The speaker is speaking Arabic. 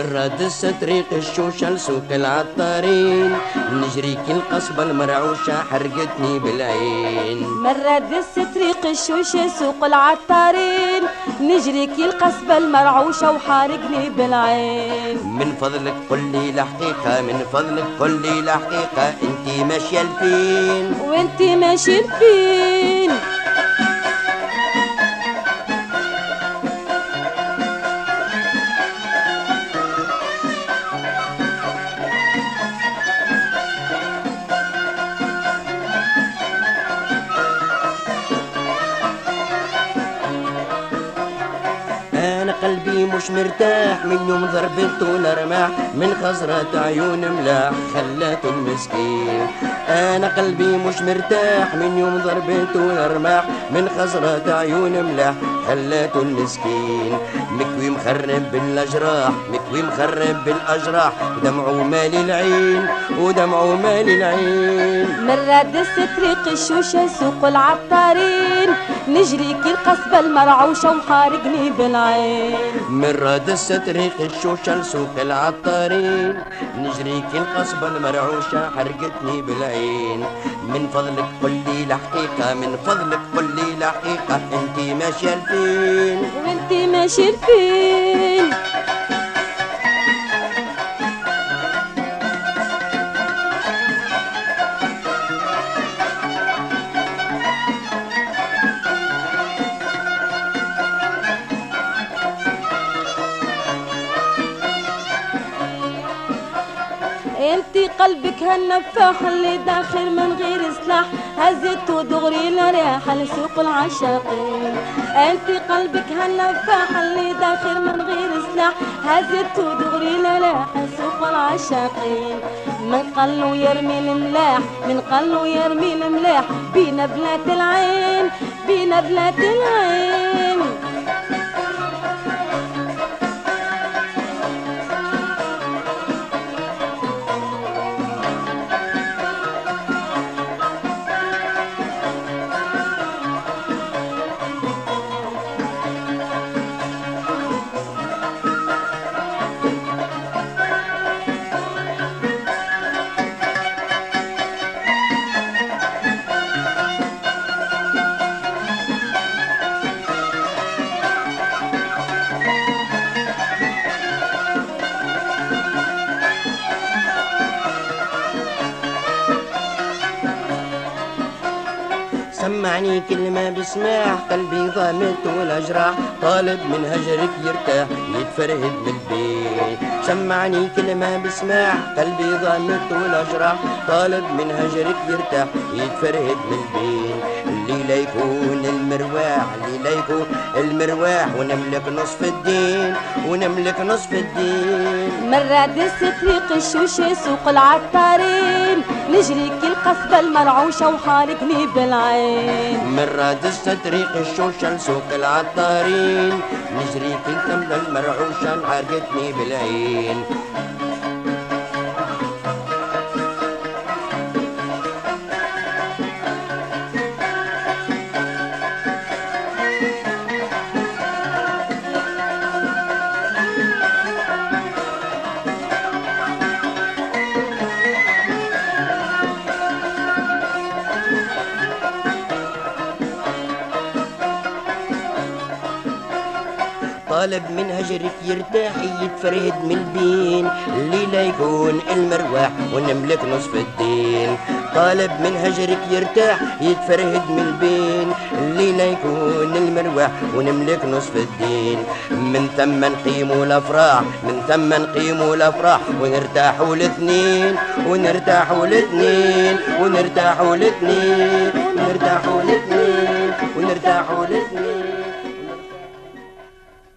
رادس طريق الشوشة لسوق العطارين. نجري كي القصبة المرعوشة حرقتني بالعين. مرة دس طريق الشوشة سوق العطارين. نجري كي القصبة المرعوشة وحارقني بالعين. من فضلك قل لي الحقيقة من فضلك قل لي الحقيقة انتي ماشية لفين وانتي ماشي فين قلبي مش مرتاح من يوم ضربته الرماح من خزرة عيون ملاح خلاته المسكين أنا قلبي مش مرتاح من يوم ضربته الرماح من خزرة عيون ملاح خلاته المسكين مكوي مخرب بالأجراح مكوي مخرب بالأجراح ودمعه مال العين ودمعه مال العين. مرة دس طريق الشوشة سوق العطارين. نجري كي القصبة المرعوشة وحارقني بالعين. من رادس طريق الشوشة لسوق العطارين. نجري كي القصبة المرعوشة حرقتني بالعين. من فضلك قل لي الحقيقة من فضلك قل لي الحقيقة انتي ماشية لفين وانتي ماشي فين انتي قلبك هالنفاح اللي داخل من غير سلاح هزت ودغري لريحة لسوق العشاقين انتي قلبك هالنفاح اللي داخل من غير سلاح هزت ودغري لريحة سوق العشاقين من قلو يرمي الملاح من قلو يرمي الملاح. بينا بلاد العين بينا بلاد العين. سمعني كلمة بسماع قلبي ضامت والأجراح طالب من هجرك يرتاح يتفرهد من البيت. سمعني كلمة بسماع قلبي ضامت والأجراح طالب من هجرك يرتاح يتفرهد من البيت. اللي لا يكون المرواح اللي لا يكون المرواح ونملك نصف الدين ونملك نصف الدين. مرة دس طريق الشوشة سوق العطارين. نجري القصبة المرعوشة وحارقني بالعين. مرة دست طريق الشوشة لسوق العطارين نجري كل تملة المرعوشة حرقتني بالعين. طالب من هجرك يرتاح يتفرهد من البين اللي لا يكون المرواح ونملك نصف الدين. طالب من هجرك يرتاح يتفرهد من البين. اللي لا يكون المرواح ونملك نصف الدين. من ثم نقيموا الأفراح من ثم نقيموا الأفراح ونرتاحوا الاثنين. ونرتاحوا الاثنين ونرتاحوا الاثنين. ونرتاحوا الاثنين ونرتاحوا الاثنين.